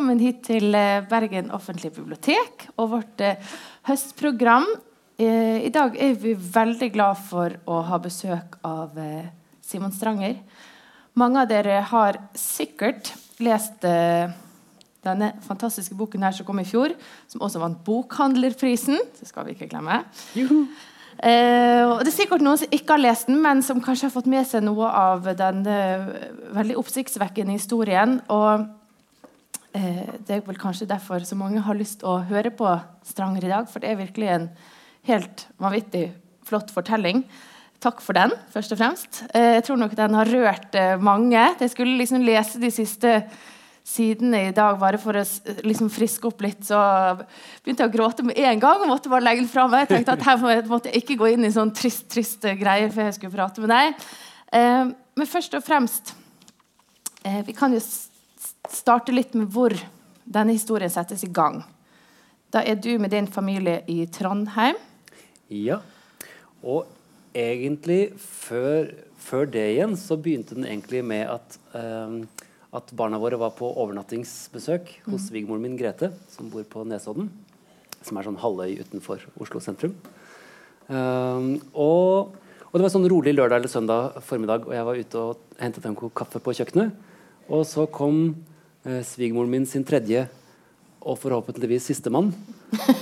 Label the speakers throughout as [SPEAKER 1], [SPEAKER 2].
[SPEAKER 1] velkommen hit til eh, Bergen offentlige bibliotek og vårt eh, høstprogram. Eh, I dag er vi veldig glad for å ha besøk av Simon Stranger. Mange av dere har sikkert lest denne fantastiske boken her som kom i fjor, som også vant Bokhandlerprisen. Det skal vi ikke glemme. Eh, og det er sikkert noen som ikke har lest den, men som kanskje har fått med seg noe av den eh, veldig oppsiktsvekkende historien. Og det er vel kanskje derfor så mange har lyst å høre på Stranger i dag, for det er virkelig en helt vanvittig flott fortelling. Takk for den, først og fremst. Eh, jeg tror nok den har rørt eh, mange. Jeg skulle liksom lese de siste sidene i dag bare for å liksom friske opp litt. Så begynte jeg å gråte med en gang og måtte bare legge det fra meg. Jeg tenkte at her måtte jeg ikke gå inn i sånn trist, trist greier før jeg skulle prate med deg. Eh, men først og fremst eh, Vi kan jo starte litt med hvor denne historien settes i gang. Da er du med din familie i Trondheim.
[SPEAKER 2] Ja. Og egentlig før, før det igjen så begynte den egentlig med at, eh, at barna våre var på overnattingsbesøk hos svigermoren min Grete, som bor på Nesodden. Som er sånn halvøy utenfor Oslo sentrum. Eh, og, og det var sånn rolig lørdag eller søndag formiddag, og jeg var ute og hentet en kopp kaffe på kjøkkenet. Og så kom eh, svigermoren min sin tredje og forhåpentligvis sistemann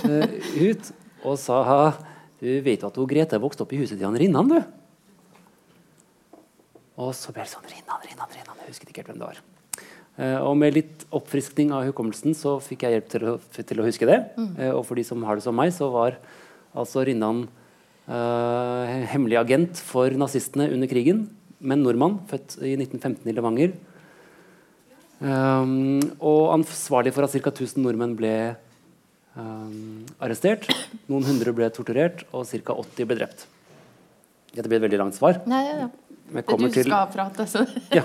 [SPEAKER 2] eh, ut og sa du vet at hun Grete vokste opp i huset til han Rinnan, du. Og så ble det sånn Rinnan, Rinnan, Rinnan. Jeg husket ikke helt hvem det var. Eh, og med litt oppfriskning av hukommelsen så fikk jeg hjelp til å, til å huske det. Eh, og for de som har det som meg, så var altså Rinnan eh, hemmelig agent for nazistene under krigen. Men nordmann, født i 1915 i Levanger. Um, og ansvarlig for at ca. 1000 nordmenn ble um, arrestert. Noen hundre ble torturert, og ca. 80 ble drept. Dette blir et veldig langt svar.
[SPEAKER 1] Nei, ja, ja.
[SPEAKER 2] Men
[SPEAKER 1] du
[SPEAKER 2] til-
[SPEAKER 1] skal prate, så
[SPEAKER 2] Ja.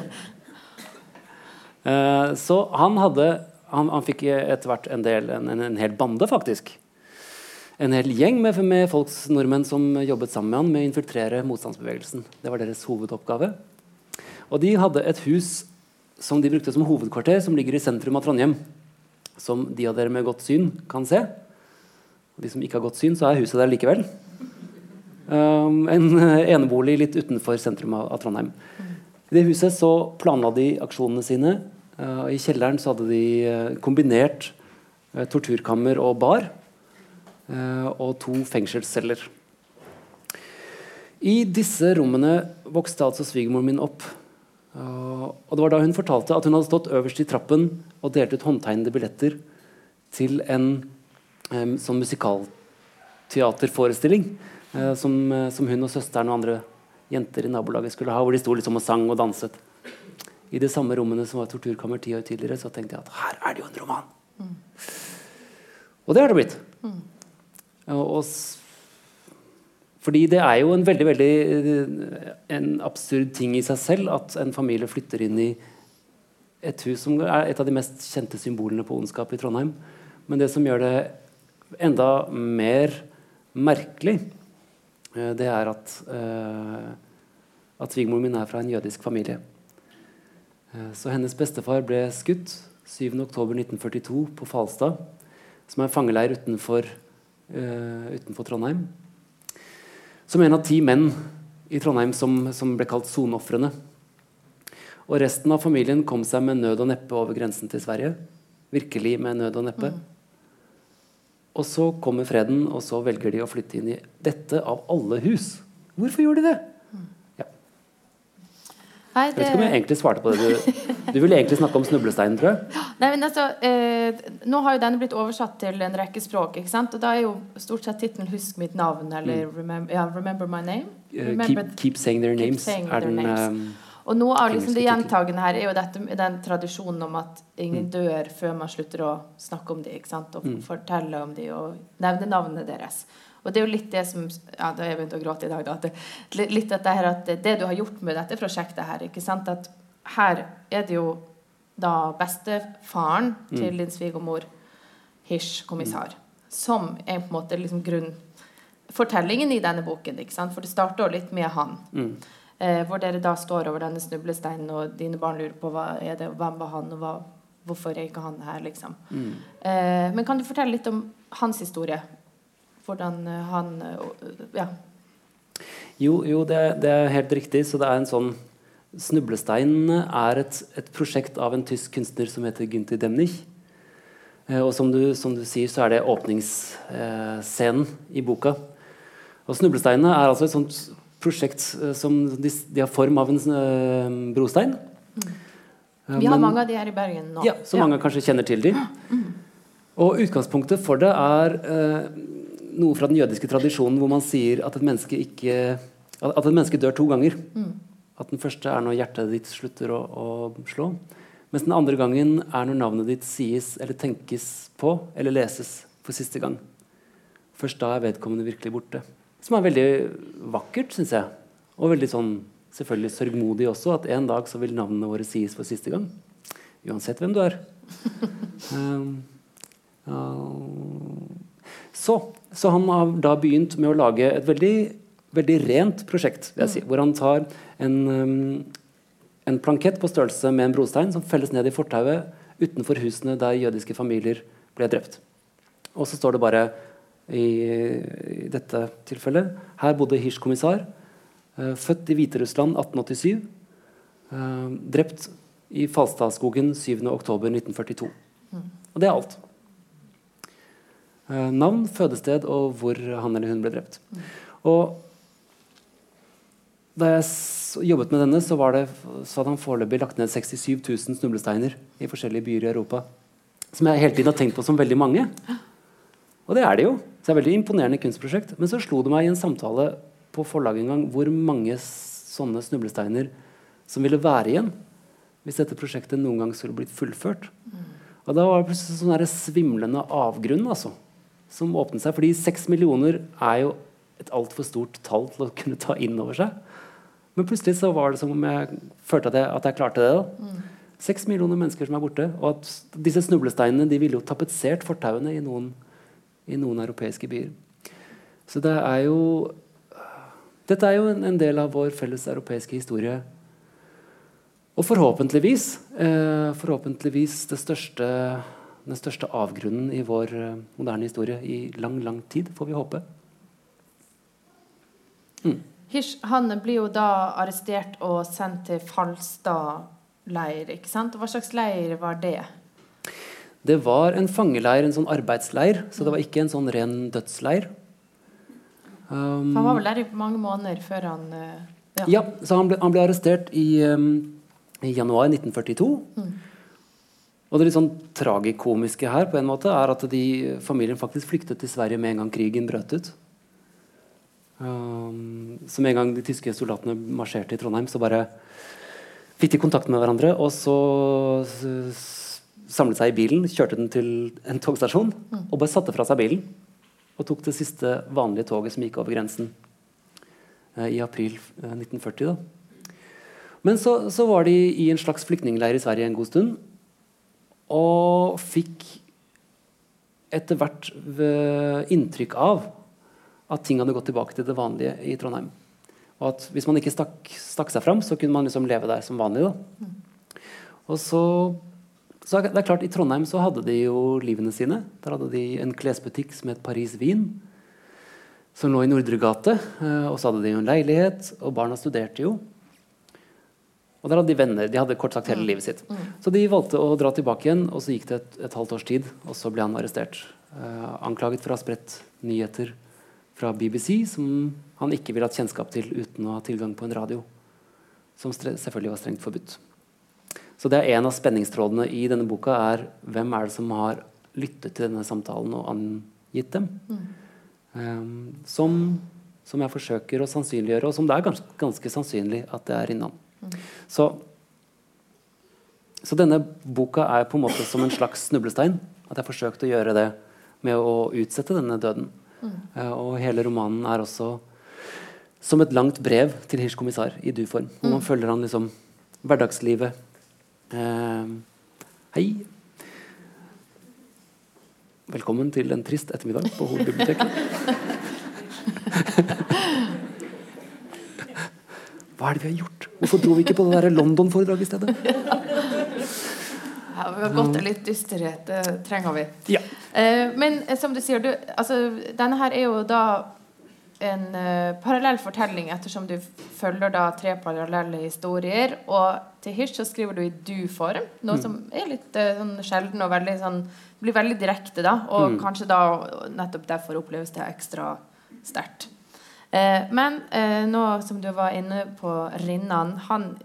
[SPEAKER 2] uh, så han hadde Han, han fikk etter hvert en, del, en, en, en hel bande, faktisk. En hel gjeng med, med folks nordmenn som jobbet sammen med han med å infiltrere motstandsbevegelsen. Det var deres hovedoppgave. Og de hadde et hus som de brukte som hovedkvarter, som ligger i sentrum av Trondheim. Som de av dere med godt syn kan se. De som ikke har godt syn, så er huset der likevel. Um, en eh, enebolig litt utenfor sentrum av, av Trondheim. I det huset så planla de aksjonene sine. Uh, I kjelleren så hadde de uh, kombinert uh, torturkammer og bar. og to fengselsceller. I disse rommene vokste altså svigermoren min opp. Uh, og det var da hun fortalte at hun hadde stått øverst i trappen og delt ut håndtegnede billetter til en sånn musikalteaterforestilling eh, som, eh, som hun og søsteren og andre jenter i nabolaget skulle ha, hvor de sto liksom og sang og danset. I de samme rommene som var torturkammer ti år tidligere, så tenkte jeg at her er det jo en roman. Og det har det blitt. Og, og, s- fordi det er jo en veldig veldig eh, en absurd ting i seg selv at en familie flytter inn i et hus som er et av de mest kjente symbolene på ondskap i Trondheim. Men det som gjør det enda mer merkelig, eh, det er at, eh, at svigermoren min er fra en jødisk familie. Så hennes bestefar ble skutt 7.10.1942 på Falstad, som er en fangeleir utenfor, utenfor Trondheim. Som en av ti menn i Trondheim som, som ble kalt soneofrene. Og resten av familien kom seg med nød og neppe over grensen til Sverige. Virkelig med nød og neppe. Og så kommer freden, og så velger de å flytte inn i dette av alle hus. Hvorfor gjorde de det?
[SPEAKER 1] Nei,
[SPEAKER 2] Jeg vet ikke om jeg egentlig svarte på det. Du, du ville egentlig snakke om snublesteinen, tror jeg.
[SPEAKER 1] Nei, men altså, eh, nå har jo den blitt oversatt til en rekke språk, ikke sant? Og da er jo stort sett tittelen 'Husk mitt navn' eller remember, ja, 'Remember my name'.
[SPEAKER 2] Mm. Eh,
[SPEAKER 1] Remember-
[SPEAKER 2] keep, keep saying their
[SPEAKER 1] Keep
[SPEAKER 2] names
[SPEAKER 1] saying their
[SPEAKER 2] den
[SPEAKER 1] names.
[SPEAKER 2] ehm,
[SPEAKER 1] Og noe av liksom, det gjentagende her er jo dette, den tradisjonen om at
[SPEAKER 2] Mm.
[SPEAKER 1] ingen dør før man slutter å snakke om dem. Og
[SPEAKER 2] Mm.
[SPEAKER 1] fortelle om dem og nevne navnet deres. Og det er jo litt det som Ja, da har jeg begynt å gråte i dag, da. At det, litt- dette her at det du har gjort med dette prosjektet her, ikke sant? At her er det jo da bestefaren
[SPEAKER 2] Mm.
[SPEAKER 1] til din svigermor, Hish, kommissar, som er på en måte liksom grunnfortellingen i denne boken. ikke sant? For det starter jo litt med han.
[SPEAKER 2] mm.
[SPEAKER 1] Eh, hvor dere da står over denne snublesteinen, og dine barn lurer på hva er det, hvem var han, og hva Hvorfor er ikke han her, liksom?
[SPEAKER 2] Mm.
[SPEAKER 1] Eh, men kan du fortelle litt om hans historie? Hvordan eh, han eh, Ja.
[SPEAKER 2] Jo, jo det, det, er helt riktig. Så det er en sånn Snublestein er et, et prosjekt av en tysk kunstner som heter Günther Demnich. Eh, og som du, som du, sier, så er det åpningsscenen eh, i boka. Og Snublesteinene er altså et sånt prosjekt eh, som de, de, har form av en brostein. Mm.
[SPEAKER 1] Vi har Men, mange av de her i Bergen nå.
[SPEAKER 2] Ja, Så mange kanskje kjenner til de. Og utgangspunktet for det er uh, noe fra den jødiske tradisjonen hvor man sier at et menneske, ikke, at et menneske dør to ganger. Mm. At den første er når hjertet ditt slutter å, å, slå. Mens den andre gangen er når navnet ditt sies eller tenkes på eller leses for siste gang. Først da er vedkommende virkelig borte. Som er veldig vakkert, syns jeg. Og veldig sånn selvfølgelig sørgmodig også, at en dag så vil navnene våre sies for siste gang. Uansett hvem du er. um, uh, så, så, han har da begynt med å lage et veldig, veldig rent prosjekt, vil jeg si, hvor han tar en, um, en plankett på størrelse med en brostein som felles ned i fortauet utenfor husene der jødiske familier ble drept. Og så står det bare i, i dette tilfellet. Her bodde Hirsch-kommissar. Uh, født i Hviterussland 1887. Uh, eh, drept i Falstadskogen 7.10.1942. Mm. Og det er alt. Uh, navn, fødested og hvor han eller hun ble drept. Og da jeg jobbet med denne, så, det, så hadde han foreløpig lagt ned 67 000 snublesteiner i forskjellige byer i Europa. Som jeg hele tiden har tenkt på som veldig mange. Og det er det jo. Så det er et veldig imponerende kunstprosjekt. Men så slo det meg i en samtale på forlaget en gang hvor mange sånne snublesteiner som ville være igjen hvis dette prosjektet noen gang skulle blitt fullført. Og da var det plutselig sånn svimlende avgrunn altså, som åpnet seg. Fordi seks millioner er jo et altfor stort tall til å kunne ta inn over seg. Men plutselig så var det som om jeg følte at jeg, at jeg klarte det. Mm. Seks mm. millioner mennesker som er borte. Og at disse snublesteinene de ville jo tapetsert fortauene i noen i noen europeiske byer. Så det er jo Dette er jo en, en del av vår felles europeiske historie. Og forhåpentligvis, eh, forhåpentligvis største, den største avgrunnen i vår eh, moderne historie i lang, lang tid, får vi håpe.
[SPEAKER 1] Mm. Hirsch han blir jo da arrestert og sendt til Falstad leir. ikke sant? Hva slags leir var det?
[SPEAKER 2] Det var en fangeleir, en sånn arbeidsleir, så det var ikke en sånn ren dødsleir.
[SPEAKER 1] Um, han var vel der i mange måneder før han uh,
[SPEAKER 2] Ja, ja så han ble, han ble arrestert i, um, i, januar 1942. Mm. Og det litt sånn tragikomiske her på en måte er at de, familien faktisk flyktet til Sverige med en gang krigen brøt ut. Um, så med en gang de tyske soldatene marsjerte i Trondheim, så bare fikk de kontakt med hverandre. Og så samlet seg i bilen, kjørte den til en togstasjon mm. og bare satte fra seg bilen. Og tok det siste vanlige toget som gikk over grensen eh, i april eh, 1940. Da. Men så, så, var de i en slags flyktningleir i Sverige en god stund. Og fikk etter hvert inntrykk av at ting hadde gått tilbake til det vanlige i Trondheim. Og at hvis man ikke stakk, stakk seg fram, så kunne man liksom leve der som vanlig. Da. Og så så det er klart, I Trondheim så hadde de jo livene sine. Der hadde de en klesbutikk som het Paris Wien, som lå i Nordre gate. Eh, og så hadde de jo en leilighet, og barna studerte jo. Og der hadde de venner. De hadde kort sagt hele mm. livet sitt. Mm. Så de valgte å dra tilbake igjen, og så gikk det et, et halvt års tid, og så ble han arrestert. Eh, anklaget for å ha spredt nyheter fra BBC som han ikke ville hatt kjennskap til uten å ha tilgang på en radio. Som selvfølgelig var strengt forbudt. Så det er en av spenningstrådene i denne boka er hvem er det som har lyttet til denne samtalen og angitt dem. Mm. Um, som, som, jeg forsøker å sannsynliggjøre, og som det er ganske, ganske sannsynlig at det er innan. Mm. Så, så, denne boka er på en måte som en slags snublestein. At jeg har forsøkt å gjøre det med å utsette denne døden. Mm. Uh, og hele romanen er også som et langt brev til Hirsch kommissar i du-form. Hvor man mm. følger han liksom hverdagslivet Eh, hei. Velkommen til en trist ettermiddag på hovedbiblioteket. Hva er det vi har gjort? Hvorfor dro vi ikke på det London-foredraget i stedet?
[SPEAKER 1] Ja, vi har gått litt dysterhet. Det trenger vi.
[SPEAKER 2] Ja.
[SPEAKER 1] Eh, men eh, som du sier, du, altså, denne her er jo da en uh, parallell fortelling, ettersom du følger da tre parallelle historier. Og til Hirsch så skriver du i du-form, noe mm. som er litt uh, sånn sjelden og veldig sånn blir veldig direkte, da. Og mm. kanskje da nettopp derfor oppleves det ekstra sterkt. Eh, men eh, nå som du var inne på Rinnan han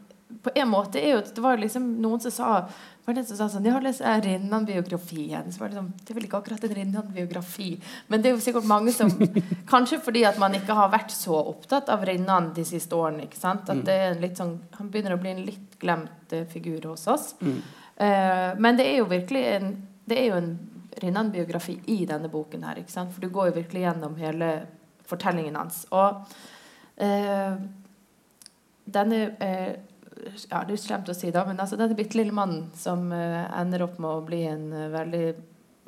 [SPEAKER 1] på en måte er jo Det var liksom noen som sa var det som sa sånn, har lest Rinnan-biografien. så var Det sånn, det er vel ikke akkurat en Rinnan-biografi. Men det er jo sikkert mange som Kanskje fordi at man ikke har vært så opptatt av Rinnan de siste årene. ikke sant? At mm. det er litt sånn, Han begynner å bli en litt glemt figur hos oss. Mm. Men det er jo virkelig en, det er jo en Rinnan-biografi i denne boken her. ikke sant? For du går jo virkelig gjennom hele fortellingen hans. Og eh, denne ja, Det er slemt å si, da, men altså denne bitte lille mannen som eh, ender opp med å bli en uh, veldig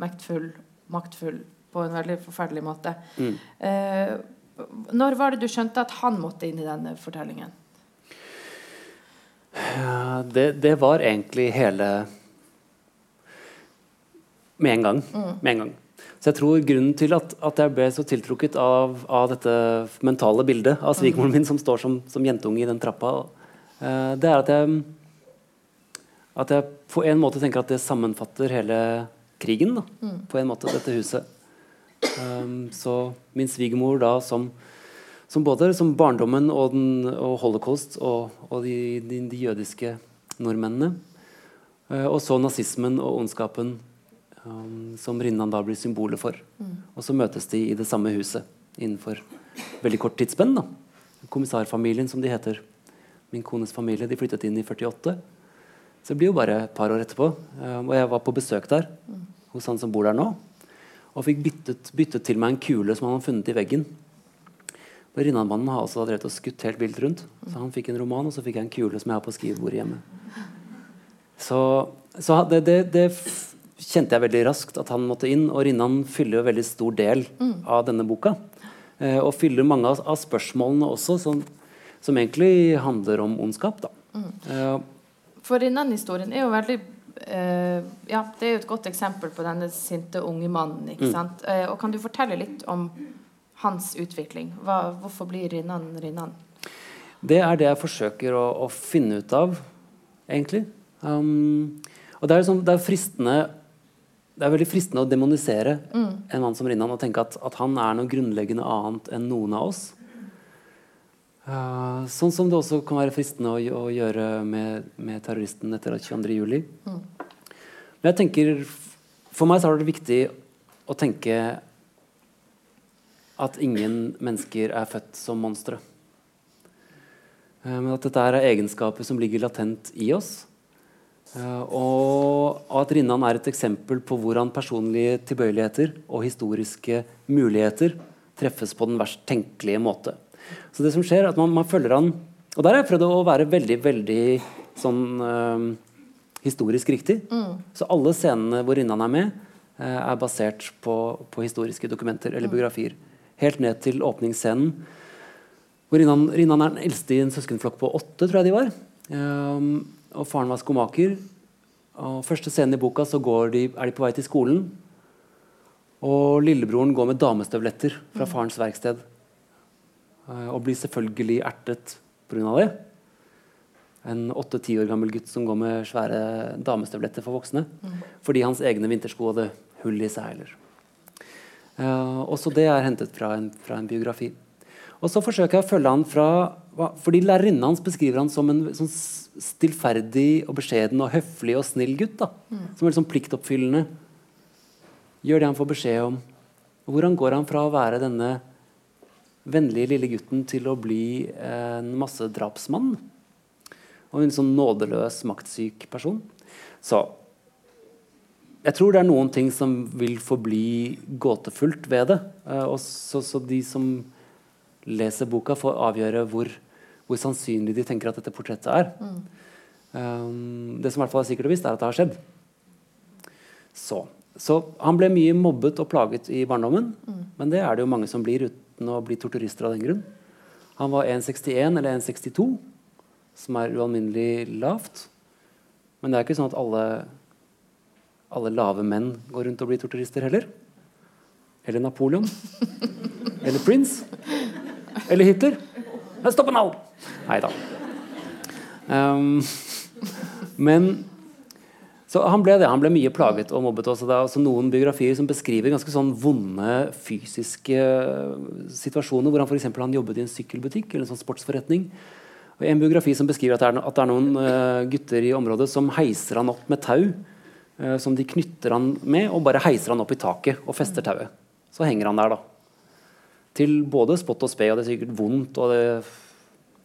[SPEAKER 1] mektfull, maktfull på en veldig forferdelig måte. Mm. Uh, når var det du skjønte at han måtte inn i denne fortellingen?
[SPEAKER 2] Ja, det, det, var egentlig hele Med en gang. Mm. Med en gang. Så jeg tror grunnen til at, at jeg ble så tiltrukket av, av dette mentale bildet av svigermoren min som står som, som jentunge i den trappa, uh, det er at jeg, at jeg på en måte tenker at det sammenfatter hele krigen. Da, mm. På en måte, dette huset. Um, så min svigermor da som, som, både som barndommen og, den, og holocaust og, og de, de, de, jødiske nordmennene. Uh, og så nazismen og ondskapen um, som Rinnan da blir symbolet for. Mm. Og så møtes de i det samme huset innenfor veldig kort tidsspenn. da. Kommissarfamilien, som de heter min kones familie. De flyttet inn i 48. Så det blir jo bare et par år etterpå. Um, og jeg var på besøk der hos han som bor der nå. Og fikk byttet, byttet til meg en kule som han hadde funnet i veggen. Og Rinnanmannen har også drevet og skutt helt vilt rundt. Så han fikk en roman, og så fikk jeg en kule som jeg har på skrivebordet hjemme. Så, så det, det, det, kjente jeg veldig raskt at han måtte inn. Og Rinnan fyller jo veldig stor del av denne boka. Eh, og fyller mange av, av spørsmålene også. som, som egentlig handler om ondskap. Da. Mm. Eh,
[SPEAKER 1] For Rinnan-historien er jo veldig eh, Ja, det er jo et godt eksempel på denne sinte unge mannen. ikke mm. sant? Uh, og Kan du fortelle litt om hans utvikling? Hva, hvorfor blir Rinnan Rinnan?
[SPEAKER 2] Det er det jeg forsøker å, å finne ut av, egentlig. Um, og det er, liksom, det er, fristende det er veldig fristende å demonisere mm. en mann som Rinnan og tenke at, at, han er noe grunnleggende annet enn noen av oss. Uh, sånn som det også kan være fristende å, å gjøre med, med, terroristen etter 22.07. Mm. Men jeg tenker For meg så er det viktig å tenke at ingen mennesker er født som monstre. Uh, men at dette er egenskaper som ligger latent i oss. Uh, og, at Rinnan er et eksempel på hvordan personlige tilbøyeligheter og historiske muligheter treffes på den verst tenkelige måte. Så det som skjer, er at man, man følger han Og der har jeg prøvd å være veldig, veldig sånn øh, historisk riktig. Mm. Så alle scenene hvor Rinnan er med, øh, er basert på, på, historiske dokumenter eller mm. biografier. Helt ned til åpningsscenen. Hvor Rinnan, Rinnan er den eldste i en søskenflokk på åtte, tror jeg de var. Um, og faren var skomaker. Og første scenen i boka så de, er de på vei til skolen. Og lillebroren går med damestøvletter fra mm. farens verksted. Eh, og blir selvfølgelig ertet pga. det. En åtte-ti år gammel gutt som går med svære damestøvletter for voksne. Mm. Fordi hans egne vintersko hadde hull i seg. Eller. Uh, også det er hentet fra en, fra en, biografi. Og så forsøker jeg å følge han fra fordi Lærerinnen hans beskriver han som en sånn stillferdig og beskjeden og høflig og snill gutt. da, mm. Som er liksom pliktoppfyllende. Gjør det han får beskjed om. Hvordan går han fra å være denne vennlige lille gutten til å bli en massedrapsmann. Og en sånn nådeløs, maktsyk person. Så jeg tror det er noen ting som vil forbli gåtefullt ved det. Eh, og så, så, de som leser boka, får avgjøre hvor, hvor, sannsynlig de tenker at dette portrettet er. Mm. Um, det som i hvert fall er sikkert og visst, er at det har skjedd. Så, så han ble mye mobbet og plaget i barndommen. Mm. Men det er det jo mange som blir uten å bli torturister av den grunn. Han var 1,61 eller 1,62, som er ualminnelig lavt. Men det er ikke sånn at alle alle lave menn går rundt og blir torturister heller. Eller Napoleon. Eller Prince. Eller Hitler. Stopp en hal! Nei da. Um, men så han ble det. Han ble mye plaget og mobbet også. Det er også noen biografier som beskriver ganske sånn vonde fysiske eh, situasjoner, hvor han f.eks. han jobbet i en sykkelbutikk eller en sånn sportsforretning. Og En biografi som beskriver at det er, at det er noen uh, gutter i området som heiser han opp med tau, uh, som de knytter han med, og bare heiser han opp i taket og fester tauet. Så henger han der, da. Til både spott og spe, og det er sikkert vondt, og det er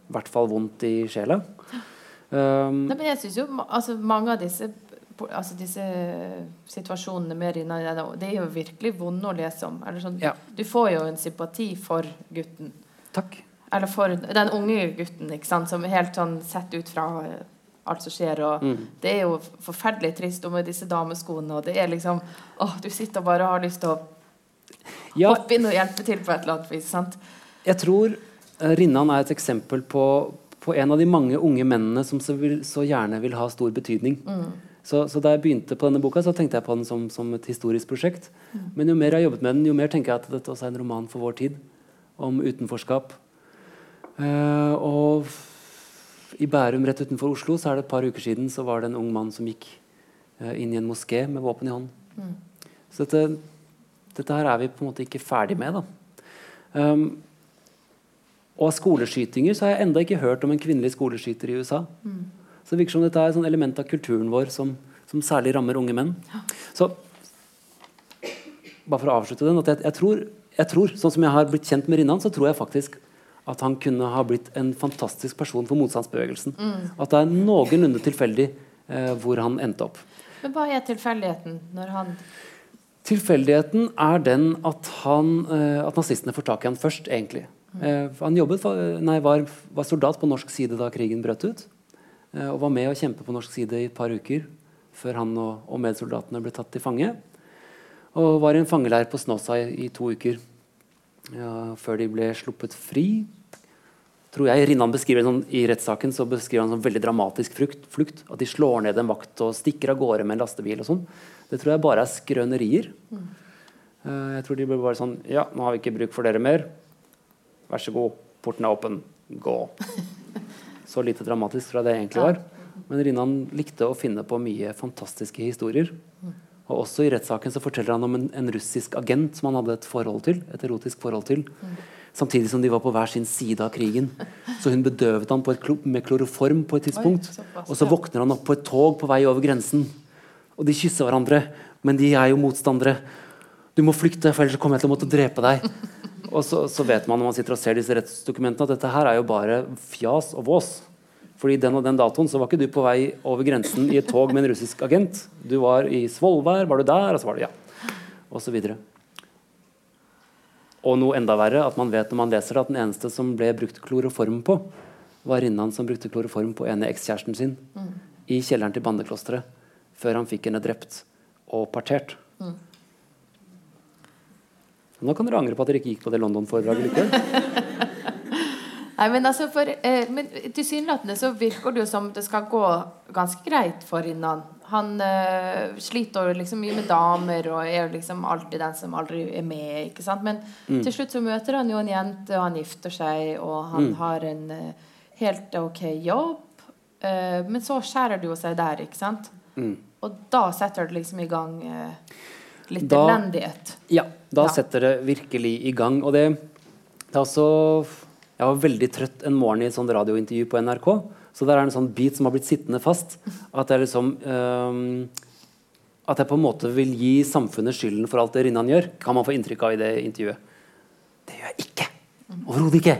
[SPEAKER 2] i hvert fall vondt i sjela.
[SPEAKER 1] Um, Nei, men jeg synes jo altså, mange av disse altså disse situasjonene med Rina Det er jo virkelig vonde å lese om. Sånn, ja. Du får jo en sympati for gutten.
[SPEAKER 2] Takk.
[SPEAKER 1] Eller for den unge gutten, ikke sant, som er helt sånn sett ut fra alt som skjer. Og mm. Det er jo forferdelig trist og med disse dameskoene. Og det er liksom åh, Du sitter og bare har lyst til å ja. hoppe inn og hjelpe til på et eller annet vis. sant?
[SPEAKER 2] Jeg tror uh, Rinnan er et eksempel på, på, en av de mange unge mennene som så, vil, så gjerne vil ha stor betydning. Mm. Så, så, da jeg begynte på denne boka, så tenkte jeg på den som, som et historisk prosjekt. Mm. Men jo mer jeg har jobbet med den, jo mer tenker jeg at dette også er en roman for vår tid. Om utenforskap. Uh, og i Bærum rett utenfor Oslo så er det et par uker siden så var det en ung mann som gikk uh, inn i en moské med våpen i hånd. Mm. Så dette, dette, her er vi på en måte ikke ferdig med. da. Um, og av skoleskytinger så har jeg enda ikke hørt om en kvinnelig skoleskyter i USA. Mm. Så det virker som dette er et element av kulturen vår som, som, særlig rammer unge menn. Så bare for å avslutte den, at jeg, jeg, tror, jeg, tror, Sånn som jeg har blitt kjent med Rinnan, så tror jeg faktisk at han kunne ha blitt en fantastisk person for motstandsbevegelsen. Mm. At det er noenlunde tilfeldig eh, hvor han endte opp.
[SPEAKER 1] Men hva er tilfeldigheten når han
[SPEAKER 2] Tilfeldigheten er den at, han, eh, at nazistene får tak i han først, egentlig. Eh, han jobbet, nei, var, var soldat på norsk side da krigen brøt ut. Eh, og var med å kjempe på norsk side i et par uker før han og, og medsoldatene ble tatt til fange. Og var i en fangeleir på Snåsa i, i to uker ja, før de ble sluppet fri. Tror jeg Rinnan beskriver sånn, I rettssaken så beskriver han sånn veldig dramatisk frukt, flukt. At de slår ned en vakt og stikker av gårde med en lastebil. og sånn. Det tror jeg bare er skrønerier. Mm. Uh, jeg tror de blir bare sånn Ja, nå har vi ikke bruk for dere mer. Vær så god, porten er åpen. Gå. Så lite dramatisk fra det egentlig var. Men Rinnan likte å finne på mye fantastiske historier. Og også i rettssaken så forteller han om en, en, russisk agent som han hadde et forhold til, et erotisk forhold til. Samtidig som de var på hver sin side av krigen. Så hun bedøvet han med kloroform på et tidspunkt. Og så våkner han opp på et tog på vei over grensen. Og de kysser hverandre, men de er jo motstandere. Du må flykte, for ellers kommer jeg til å måtte drepe deg. Og så, så, vet man når man sitter og ser disse rettsdokumentene, at dette her er jo bare fjas og vås. Fordi den og den datoen så var ikke du på vei over grensen i et tog med en russisk agent. Du var i Svolvær, var du der? Og så var du ja. Og så videre. Og noe enda verre, at man vet når man leser det, at den eneste som ble brukt kloroform på, var Rinnan som brukte kloroform på ene ekskjæresten sin mm. i kjelleren til bandeklosteret før han fikk henne drept og partert. Mm. Nå kan dere angre på at dere ikke gikk på det London-foredraget likevel.
[SPEAKER 1] Nei, men altså for eh, men Tilsynelatende så virker det jo som det skal gå ganske greit for Rinnan. Han uh, sliter liksom mye med damer og er liksom alltid den som aldri er med. ikke sant? Men mm. til slutt så møter han jo en jente, og han gifter seg, og han mm. har en uh, helt ok jobb. Uh, men så skjærer det jo seg der, ikke sant? Mm. Og da setter det liksom i gang litt da, elendighet.
[SPEAKER 2] Ja, da ja. setter det virkelig i gang. Og det, det er også Jeg var veldig trøtt en morgen i et sånt radiointervju på NRK. Så der er en sånn bit som har blitt sittende fast. At jeg liksom um, At jeg på en måte vil gi samfunnet skylden for alt det Rinnan gjør. Kan man få inntrykk av i det intervjuet. Det gjør jeg ikke. Overhodet ikke.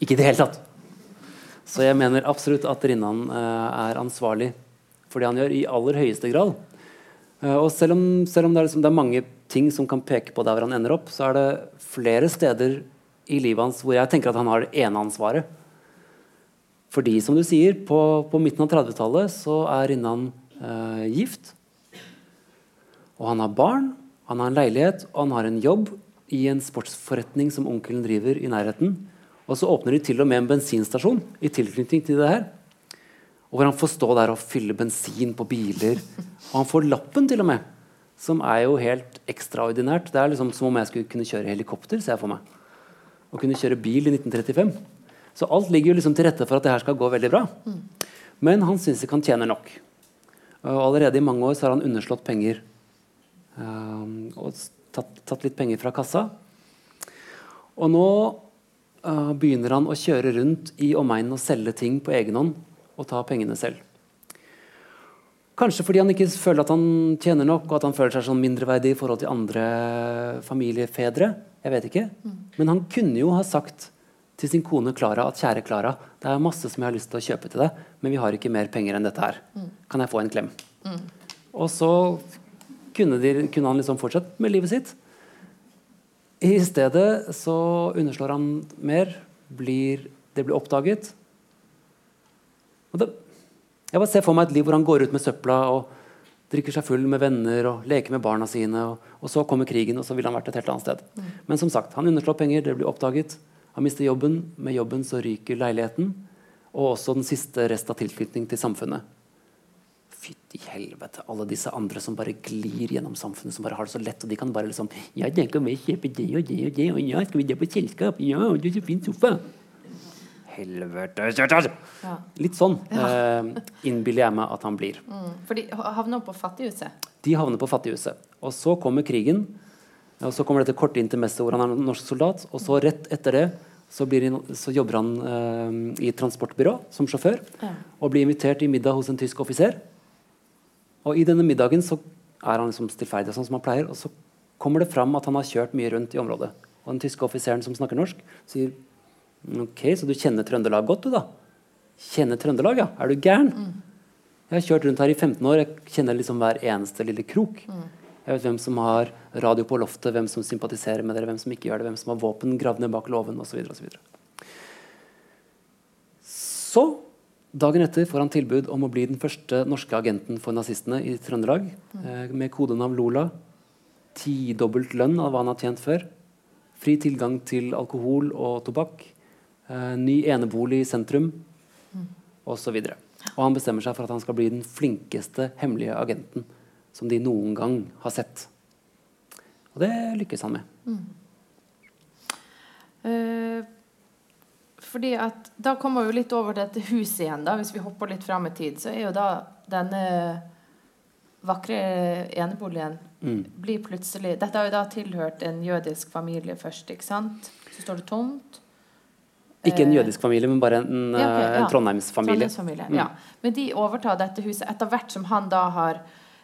[SPEAKER 2] Ikke i det hele tatt. Så jeg mener absolutt at Rinnan uh, er ansvarlig for det han gjør, i aller høyeste grad. Uh, og selv om, selv om det, er liksom, det, er mange ting som kan peke på der hvor han ender opp, så er det flere steder i livet hans hvor jeg tenker at han har det eneansvaret. Fordi, som du sier, på, på midten av 30-tallet så er Rinnan eh, gift. Og han har barn, han har en leilighet og han har en jobb i en sportsforretning som onkelen driver i nærheten. Og så åpner de til og med en bensinstasjon i tilknytning til det her. Og hvor han får stå der og fylle bensin på biler. Og han får lappen, til og med. Som er jo helt ekstraordinært. Det er liksom som om jeg skulle kunne kjøre helikopter, ser jeg for meg. Og kunne kjøre bil i 1935. Så alt ligger jo liksom til rette for at det her skal gå veldig bra. Men han syns ikke han tjener nok. Og allerede i mange år så har han underslått penger. Um, og tatt, tatt, litt penger fra kassa. Og nå uh, begynner han å kjøre rundt i omegnen og selge ting på egen hånd og ta pengene selv. Kanskje fordi han ikke føler at han tjener nok, og at han føler seg sånn mindreverdig i forhold til andre familiefedre. Jeg vet ikke. Mm. Men han kunne jo ha sagt til sin kone Klara at kjære Klara, det er masse som jeg har lyst til å kjøpe til deg, men vi har ikke mer penger enn dette her. Mm. Kan jeg få en klem? Mm. Og så kunne, de, kunne han liksom fortsatt med livet sitt. I stedet så underslår han mer. Blir, det blir oppdaget. Det, jeg bare ser for meg et liv hvor han går ut med søpla og drikker seg full med venner og leker med barna sine. Og, og så kommer krigen, og så ville han vært et helt annet sted. Mm. Men som sagt, han underslår penger, det blir oppdaget. Han mister jobben. Med jobben så ryker leiligheten. Og også den siste rest av tilknytning til samfunnet. Fytti helvete, alle disse andre som bare glir gjennom samfunnet, som bare har det så lett, og de kan bare liksom Ja, den kan vi kjøpe det og det og det, og ja, skal vi dra på selskap? Ja, og det er så fin sofa. Helvete ja. Litt sånn eh, innbiller jeg meg at han blir.
[SPEAKER 1] Mm. For de havner på fattighuset?
[SPEAKER 2] De havner på fattighuset. Og så kommer krigen. Og så kommer dette korte intermesset hvor han er norsk soldat. Og så rett etter det så, han, så jobber han eh, i transportbyrå som sjåfør. Ja. Og blir invitert i middag hos en tysk offiser. Og i denne middagen så er han liksom stillferdig, sånn som han pleier. Og så kommer det fram at han har kjørt mye rundt i området. Og den tyske offiseren som snakker norsk, sier Ok, Så du kjenner Trøndelag godt, du, da? Kjenner Trøndelag, ja? Er du gæren? Mm. Jeg har kjørt rundt her i 15 år. Jeg kjenner liksom hver eneste lille krok. Mm. Jeg vet hvem som har radio på loftet, hvem som sympatiserer med dere, hvem som ikke gjør det, hvem som har våpen gravd ned bak låven osv. Så, videre, og så, så dagen etter får han tilbud om å bli den første norske agenten for nazistene i Trøndelag, mm. eh, med kodenavn Lola. Tidobbelt lønn av hva han har tjent før. Fri tilgang til alkohol og tobakk. Uh, ny enebolig i sentrum og osv. Og, og han bestemmer seg for at han skal bli den flinkeste hemmelige agenten som de noen gang har sett. Og det lykkes han med. Mm.
[SPEAKER 1] Uh, fordi at Da kommer vi litt over dette huset igjen. da, Hvis vi hopper litt fram i tid, så er jo da denne vakre eneboligen mm. blir plutselig Dette har jo da tilhørt en jødisk familie først, ikke sant? Så står det tomt.
[SPEAKER 2] Ikke en eh, jødisk familie, men bare en, ja, okay, ja. en Trondheimsfamilie.
[SPEAKER 1] Trondheimsfamilie mm. ja. Men de overtar dette huset etter hvert som han da har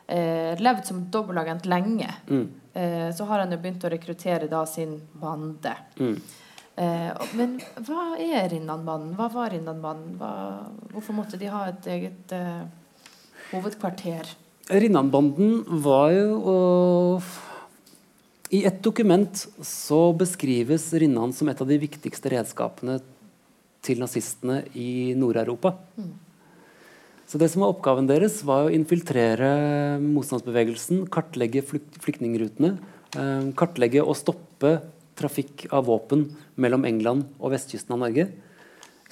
[SPEAKER 1] eh, levd som dobbeltagent lenge. Mm. Eh, så har han jo begynt å rekruttere da sin bande. Mm. Eh, men hva er Rinnanbanden? Hva var Rinnanbanden? Hvorfor måtte de ha et eget eh, hovedkvarter?
[SPEAKER 2] Rinnanbanden var jo i et dokument så beskrives Rinnan som et av de viktigste redskapene til nazistene i Nord-Europa. Mm. Så det som var Oppgaven deres var å infiltrere motstandsbevegelsen, kartlegge flykt flyktningrutene, eh, kartlegge og stoppe trafikk av våpen mellom England og vestkysten av Norge.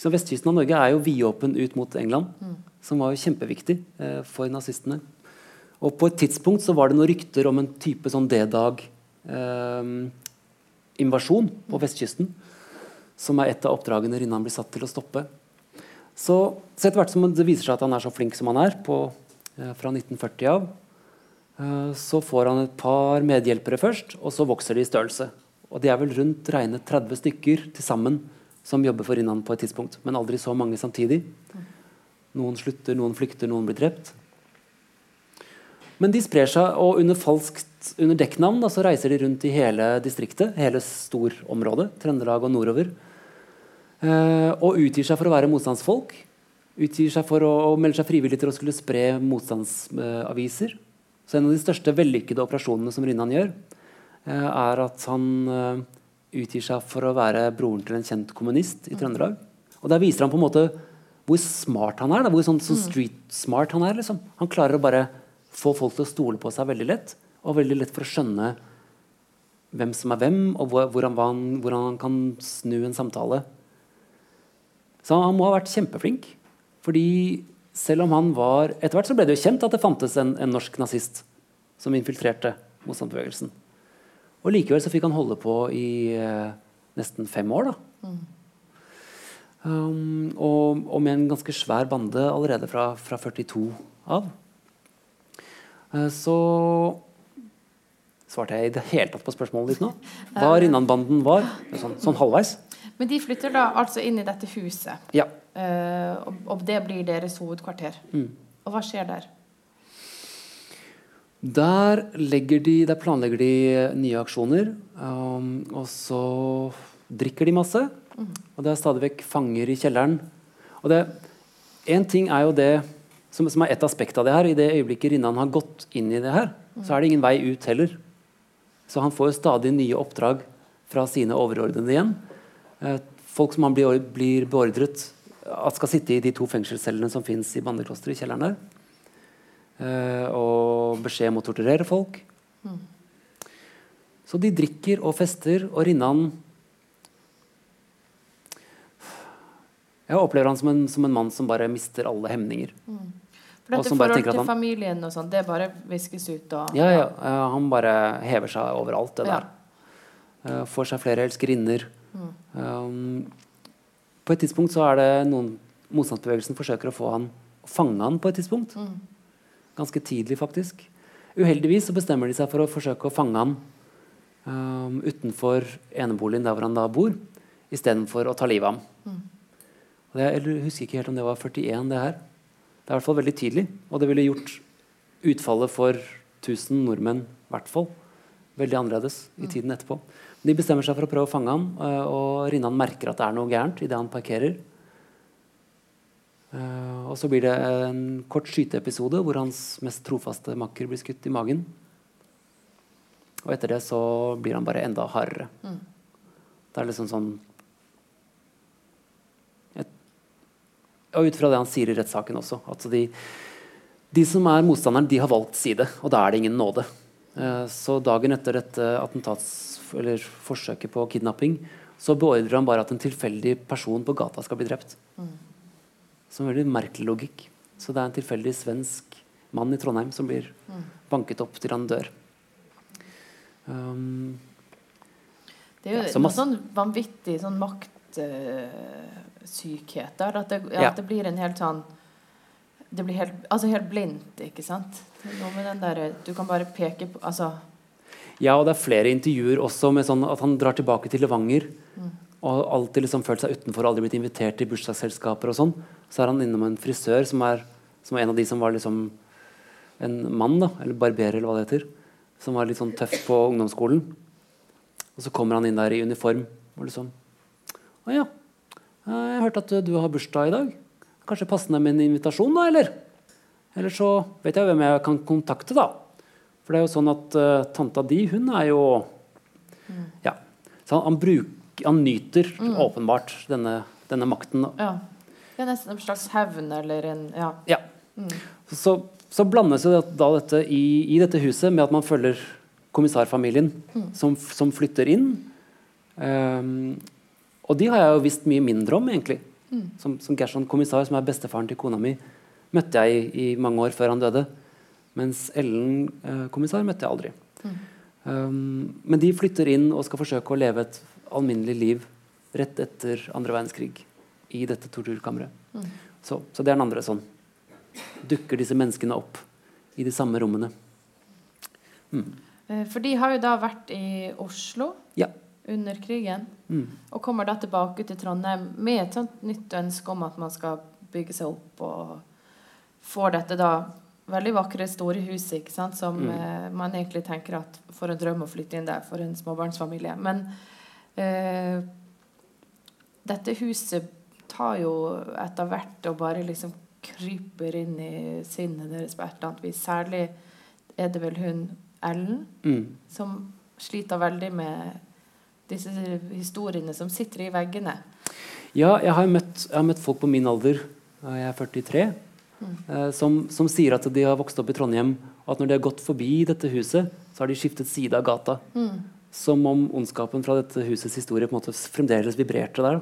[SPEAKER 2] Så vestkysten av Norge er jo vidåpen ut mot England, mm. som var jo kjempeviktig eh, for nazistene. Og på et tidspunkt så var det noen rykter om en type sånn D-dag eh, på vestkysten. Som er et av oppdragene Rinnan blir satt til å stoppe. Så, så etter hvert som det viser seg at han er så flink som han er, på, eh, fra 1940 av, eh, så får han et par medhjelpere først, og så vokser de i størrelse. Og de er vel rundt regnet 30 stykker til sammen som jobber for Innan på et tidspunkt. Men aldri så mange samtidig. Noen slutter, noen flykter, noen blir drept. Men de sprer seg, og under falskt under dekknavn da, så reiser de rundt i hele distriktet, hele storområdet, Trøndelag og nordover. Eh, og utgir seg for å være motstandsfolk. Utgir seg for å, å melde seg frivillig til å skulle spre motstandsaviser. Så en av de største vellykkede operasjonene som Rinnan gjør, eh, er at han eh, utgir seg for å være broren til en kjent kommunist i Trøndelag. Og der viser han på en måte hvor smart han er. Da, hvor sånn, så street smart han er. Liksom. Han klarer å bare få folk til å stole på seg veldig lett, og veldig lett for å skjønne hvem som er hvem, og hvordan han, hvordan han kan snu en samtale. Så han må ha vært kjempeflink. Fordi selv om han var Etter hvert så ble det jo kjent at det fantes en, en norsk nazist som infiltrerte motstandsbevegelsen. Og likevel så fikk han holde på i eh, nesten fem år. da. Um, og, og, med en ganske svær bande allerede fra, fra 42 av. Uh, så svarte jeg i det hele tatt på spørsmålet ditt nå. Hva Rinnan-banden var. Sånn, sånn, halvveis.
[SPEAKER 1] Men de flytter da altså inn i dette huset.
[SPEAKER 2] Ja.
[SPEAKER 1] Uh, og, og, det blir deres hovedkvarter.
[SPEAKER 2] Mm.
[SPEAKER 1] Og hva skjer der?
[SPEAKER 2] Der, de, der planlegger de nye aksjoner. Um, og så drikker de masse. Mm. Og det er stadig vekk fanger i kjelleren. Og det, en ting er jo det som, som er et aspekt av det her. I det øyeblikket Rinnan har gått inn i det her, mm. så er det ingen vei ut heller. Så han får jo stadig nye oppdrag fra sine overordnede igjen. Eh, folk som han blir, blir beordret at skal sitte i de to fengselscellene som fins i bandeklosteret i kjelleren der. Eh, og beskjed om å torturere folk. Mm. Så de drikker og fester, og Rinnan Jeg opplever han som en, som en, mann som bare mister alle hemninger. Mm.
[SPEAKER 1] For dette forhold til han, familien og sånn, det bare viskes ut og
[SPEAKER 2] Ja, ja. Han bare hever seg overalt, det der. Uh, får seg flere elskerinner. Mm. Um, på et tidspunkt så er det noen Motstandsbevegelsen forsøker å få han fange han på et tidspunkt. Mm. Ganske tidlig, faktisk. Uheldigvis så bestemmer de seg for å forsøke å fange han um, utenfor eneboligen der hvor han da bor, istedenfor å ta livet av ham. Mm. Det, jeg husker ikke helt om det var 41, det her. Det er i hvert fall veldig tidlig. Og det ville gjort utfallet for 1000 nordmenn i hvert fall veldig annerledes i mm. tiden etterpå. De bestemmer seg for å prøve å fange ham, eh, og Rinnan merker at det er noe gærent idet han parkerer. Eh, og så blir det en kort skyteepisode hvor hans mest trofaste makker blir skutt i magen. Og etter det så blir han bare enda hardere. Mm. Det er liksom sånn og ut fra det han sier i rettssaken også. at de, de, som er motstanderen, de har valgt side, og da er det ingen nåde. Eh, så dagen etter dette attentats, eller forsøket på kidnapping så beordrer han bare at en tilfeldig person på gata skal bli drept. Mm. Som veldig merkelig logikk. Så det er en tilfeldig svensk mann i Trondheim som blir mm. banket opp til han dør. Um,
[SPEAKER 1] det er jo ja, noe sånn vanvittig sånn maktsykhet uh, der. At det, ja, at det blir en helt sånn Det blir helt, altså helt blindt, ikke sant? Noe med den der, Du kan bare peke på altså.
[SPEAKER 2] Ja, og det er flere intervjuer også med sånn at han drar tilbake til Levanger. Mm. Og alltid liksom følt seg utenfor, aldri blitt invitert til bursdagsselskaper. og sånn. Så er han innom en frisør som er, som er en av de som var liksom en mann, da, eller barberer, eller hva det heter. Som var litt sånn tøff på ungdomsskolen. Og så kommer han inn der i uniform og liksom Å ja, jeg har hørt at du har bursdag i dag. Kanskje passende med en invitasjon, da, eller? Eller så vet jeg hvem jeg kan kontakte, da. For det er jo sånn at uh, tanta di, hun er jo mm. Ja. Så han, han, bruk, han nyter mm. åpenbart denne, denne, makten.
[SPEAKER 1] Ja. Det er nesten en slags hevn eller en Ja.
[SPEAKER 2] ja. Mm. Så, så, blandes jo da dette i, i, dette huset med at man følger kommissarfamilien mm. som, som, flytter inn. Um, og de har jeg jo visst mye mindre om, egentlig. Mm. Som, som Gerson kommissar, som er bestefaren til kona mi, møtte jeg i, i mange år før han døde. Mens Ellen eh, kommissar møtte jeg aldri. Mm. Um, men de flytter inn og skal forsøke å leve et alminnelig liv rett etter andre verdenskrig i dette torturkammeret. Mm. Så, så, det er den andre sånn. Dukker disse menneskene opp i de samme rommene.
[SPEAKER 1] Mm. Eh, for de har jo da vært i Oslo.
[SPEAKER 2] Ja
[SPEAKER 1] under krigen. Mm. Og kommer da tilbake til Trondheim med et sånt nytt ønske om at man skal bygge seg opp og får dette da veldig vakre, store huset ikke sant? som mm. eh, man egentlig tenker at for en drøm å flytte inn der for en småbarnsfamilie. Men eh, dette huset tar jo etter hvert og bare liksom kryper inn i sinnet deres på et eller annet vis. Særlig er det vel hun Ellen mm. som sliter veldig med disse historiene som sitter i veggene?
[SPEAKER 2] Ja, jeg har møtt, jeg har møtt folk på min alder, jeg er 43, mm. eh, som, som, sier at de har vokst opp i Trondheim, og at når de har gått forbi dette huset, så har de skiftet side av gata. Mm. Som om ondskapen fra dette husets historie på en måte fremdeles vibrerte der.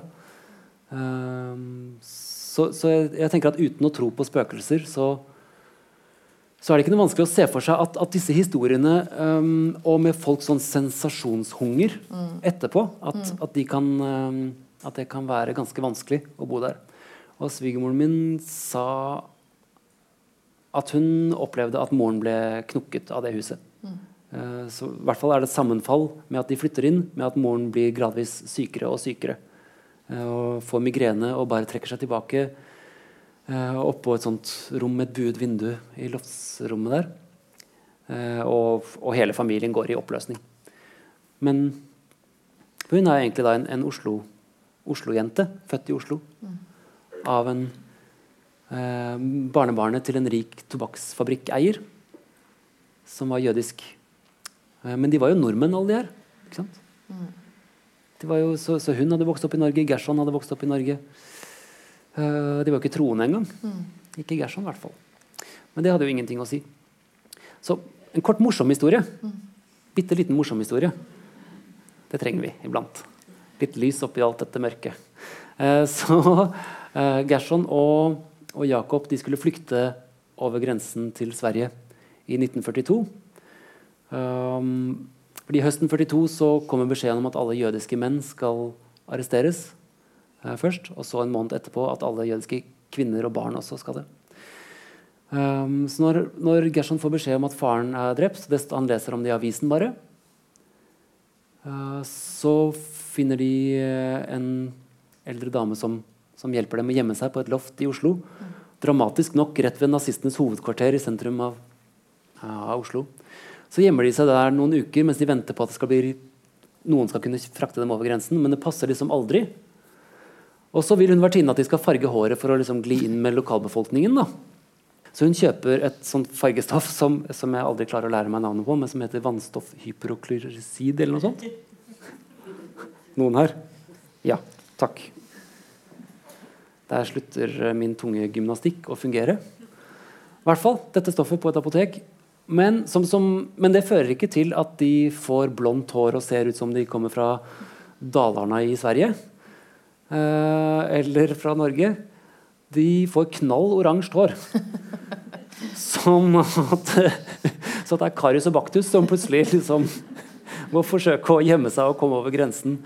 [SPEAKER 2] Um, Så, så jeg, jeg tenker at uten å tro på spøkelser, så, så er det ikke noe vanskelig å se for seg at, at disse historiene, um, og med folks sånn sensasjonshunger etterpå, at, at, de kan, um, at det kan være ganske vanskelig å bo der. Og svigermoren min sa at hun opplevde at moren ble knukket av det huset. Eh, så i hvert fall er det et sammenfall med at de flytter inn, med at moren blir gradvis sykere og sykere. Uh, Og får migrene og bare trekker seg tilbake oppå et sånt rom med et buet vindu i loftsrommet der. Eh, Og, og hele familien går i oppløsning. Men hun er egentlig da en, en Oslo- Oslo-jente, født i Oslo. Av en eh, barnebarnet til en rik tobakksfabrikkeier som var jødisk. Eh, men de var jo nordmenn, alle de her. Ikke sant? De var jo, så, så hun hadde vokst opp i Norge, Gershon hadde vokst opp i Norge. Eh, de var jo ikke troende engang. Ikke Gershon, i hvert fall. Men det hadde jo ingenting å si. Så en kort morsom historie. Bitte liten morsom historie. Det trenger vi iblant. Litt lys oppi alt dette mørket. Eh, så eh, Gershon og, og Jakob de skulle flykte over grensen til Sverige i 1942. Um, fordi Høsten 42 så kommer beskjeden om at alle jødiske menn skal arresteres først. Og så en måned etterpå at alle jødiske kvinner og barn også skal det. Um, så når, når Gershon får beskjed om at faren er drept, det, han leser om det i avisen bare, uh, så finner de eh, en eldre dame som, som hjelper dem å gjemme seg på et loft i Oslo. Dramatisk nok rett ved nazistenes hovedkvarter i sentrum av, av Oslo. Så gjemmer de seg der noen uker mens de venter på at skal bli, noen skal kunne frakte dem over grensen. Men det passer liksom aldri. Og så vil hun vertinne at de skal farge håret for å liksom gli inn med lokalbefolkningen. da. Så hun kjøper et sånt fargestoff som, som jeg aldri klarer å lære meg navnet på, men som heter vannstoffhyperoklyrisid eller noe sånt. Noen her? Ja. Takk. Der slutter min tunge gymnastikk å fungere. I hvert fall dette stoffet på et apotek. Men, som, som, men det fører ikke til at de får blondt hår og ser ut som de kommer fra Dalarna i Sverige. Eh, eller fra Norge. De får knall oransje hår. Som at, så det er Karius og Baktus som plutselig liksom må forsøke å gjemme seg og komme over grensen.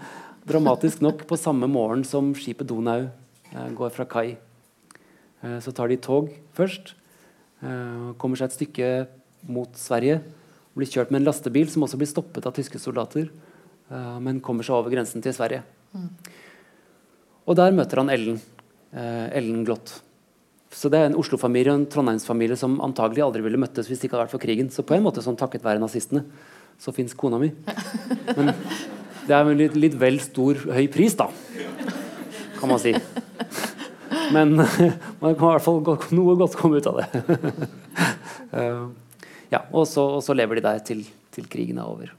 [SPEAKER 2] Dramatisk nok på samme morgen som skipet Donau eh, går fra kai. Eh, så tar de tog først. Kommer seg et stykke mot Sverige. Blir kjørt med en lastebil som også blir stoppet av tyske soldater. men kommer seg over grensen til Sverige. Og der møter han Ellen. eh, Ellen Glott. Så det er en Oslo-familie og en Trondheimsfamilie som antagelig aldri ville møttes hvis det ikke hadde vært for krigen. Så på en måte sånn takket være nazistene, så fins kona mi. Men det er en litt, litt vel stor, høy pris, da. Kan man si. Men man kan i hvert fall noe godt komme ut av det. Eh, ja, og så, og så lever de der til, til krigen er over.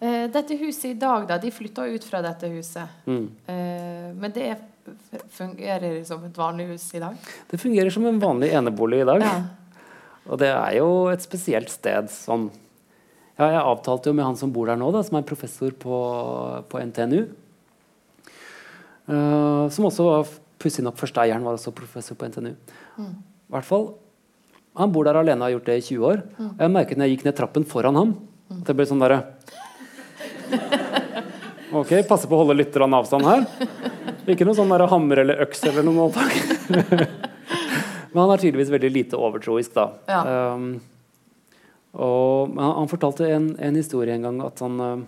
[SPEAKER 1] Eh, dette huset i dag, da. De flytta ut fra dette huset.
[SPEAKER 2] Mm.
[SPEAKER 1] Eh, men det fungerer som et vanlig hus i dag?
[SPEAKER 2] Det fungerer som en vanlig enebolig i dag.
[SPEAKER 1] Ja.
[SPEAKER 2] Og det er jo et spesielt sted sånn ja, Jeg avtalte jo med han som bor der nå, da, som er professor på, på NTNU. Uh, som også var pussig nok første eieren var også professor på NTNU. Mm. hvert fall, Han bor der alene og har gjort det i 20 år. Mm. jeg merket når jeg gikk ned trappen foran ham, at det ble sånn derre Ok, passe på å holde litt avstand her. Ikke noe sånn hammer eller øks eller noe. Men han er tydeligvis veldig lite overtroisk, da.
[SPEAKER 1] Ja.
[SPEAKER 2] Um, og han, han fortalte en, en historie en gang at han um,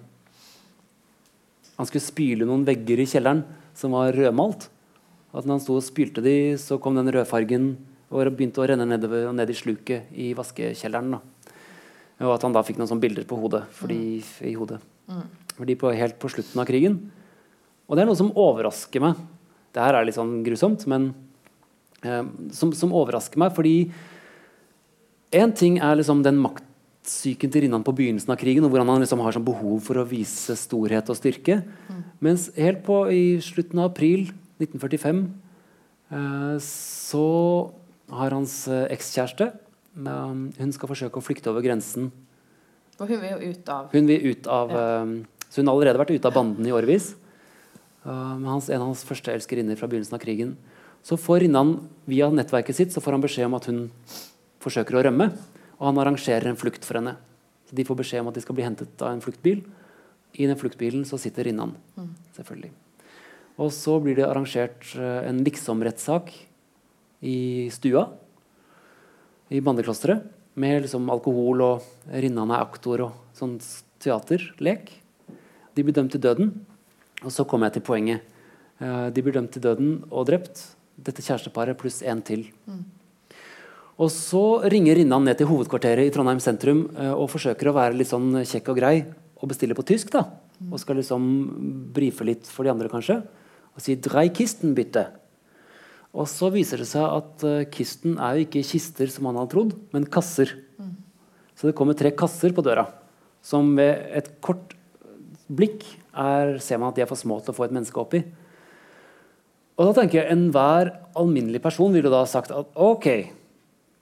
[SPEAKER 2] Han skulle spyle noen vegger i kjelleren som var rødmalt. At når han sto og spylte de, så kom den rødfargen og begynte å renne nedover ned i sluket i vaskekjelleren. Da. Og at han da fikk noen sånne bilder på hodet, fordi, i hodet. Fordi på, helt på slutten av krigen. Og det er noe som overrasker meg. Det her er litt sånn grusomt, men eh, som, som overrasker meg, fordi én ting er liksom den maktsyken til Rinnan på begynnelsen av krigen, og hvordan han liksom har sånn behov for å vise storhet og styrke. Mens helt på i slutten av april 1945 eh, så har hans eh, ekskjæreste Hun skal forsøke å flykte over grensen.
[SPEAKER 1] Og hun vil jo ut av
[SPEAKER 2] Hun vil ut av eh, Så hun har allerede vært ute av banden i årevis. Eh, men hans, en av hans første elskerinner fra begynnelsen av krigen Så får Rinnan via nettverket sitt så får han beskjed om at hun forsøker å rømme. Og han arrangerer en flukt for henne. Så De får beskjed om at de skal bli hentet av en fluktbil. I den fluktbilen så sitter Rinnan. selvfølgelig. Og så blir det arrangert eh, en liksom-rettssak i stua i bandeklosteret. Med liksom alkohol og Rinnan er aktor og sånn teaterlek. De blir dømt til døden. Og så kommer jeg til poenget. Eh, de blir dømt til døden og drept. Dette kjæresteparet pluss en til. Og så ringer Rinnan ned til hovedkvarteret i Trondheim sentrum eh, og forsøker å være litt sånn kjekk og grei og bestille på tysk. da. Og skal liksom brife litt for de andre, kanskje. Og si «Dreikisten bytte». bitte'. Og så viser det seg at uh, kisten er jo ikke kister, som han hadde trodd, men kasser. Så det kommer tre kasser på døra, som ved et kort blikk er, ser man at de er for små til å få et menneske oppi. Og da tenker jeg Enhver alminnelig person ville da sagt at ok,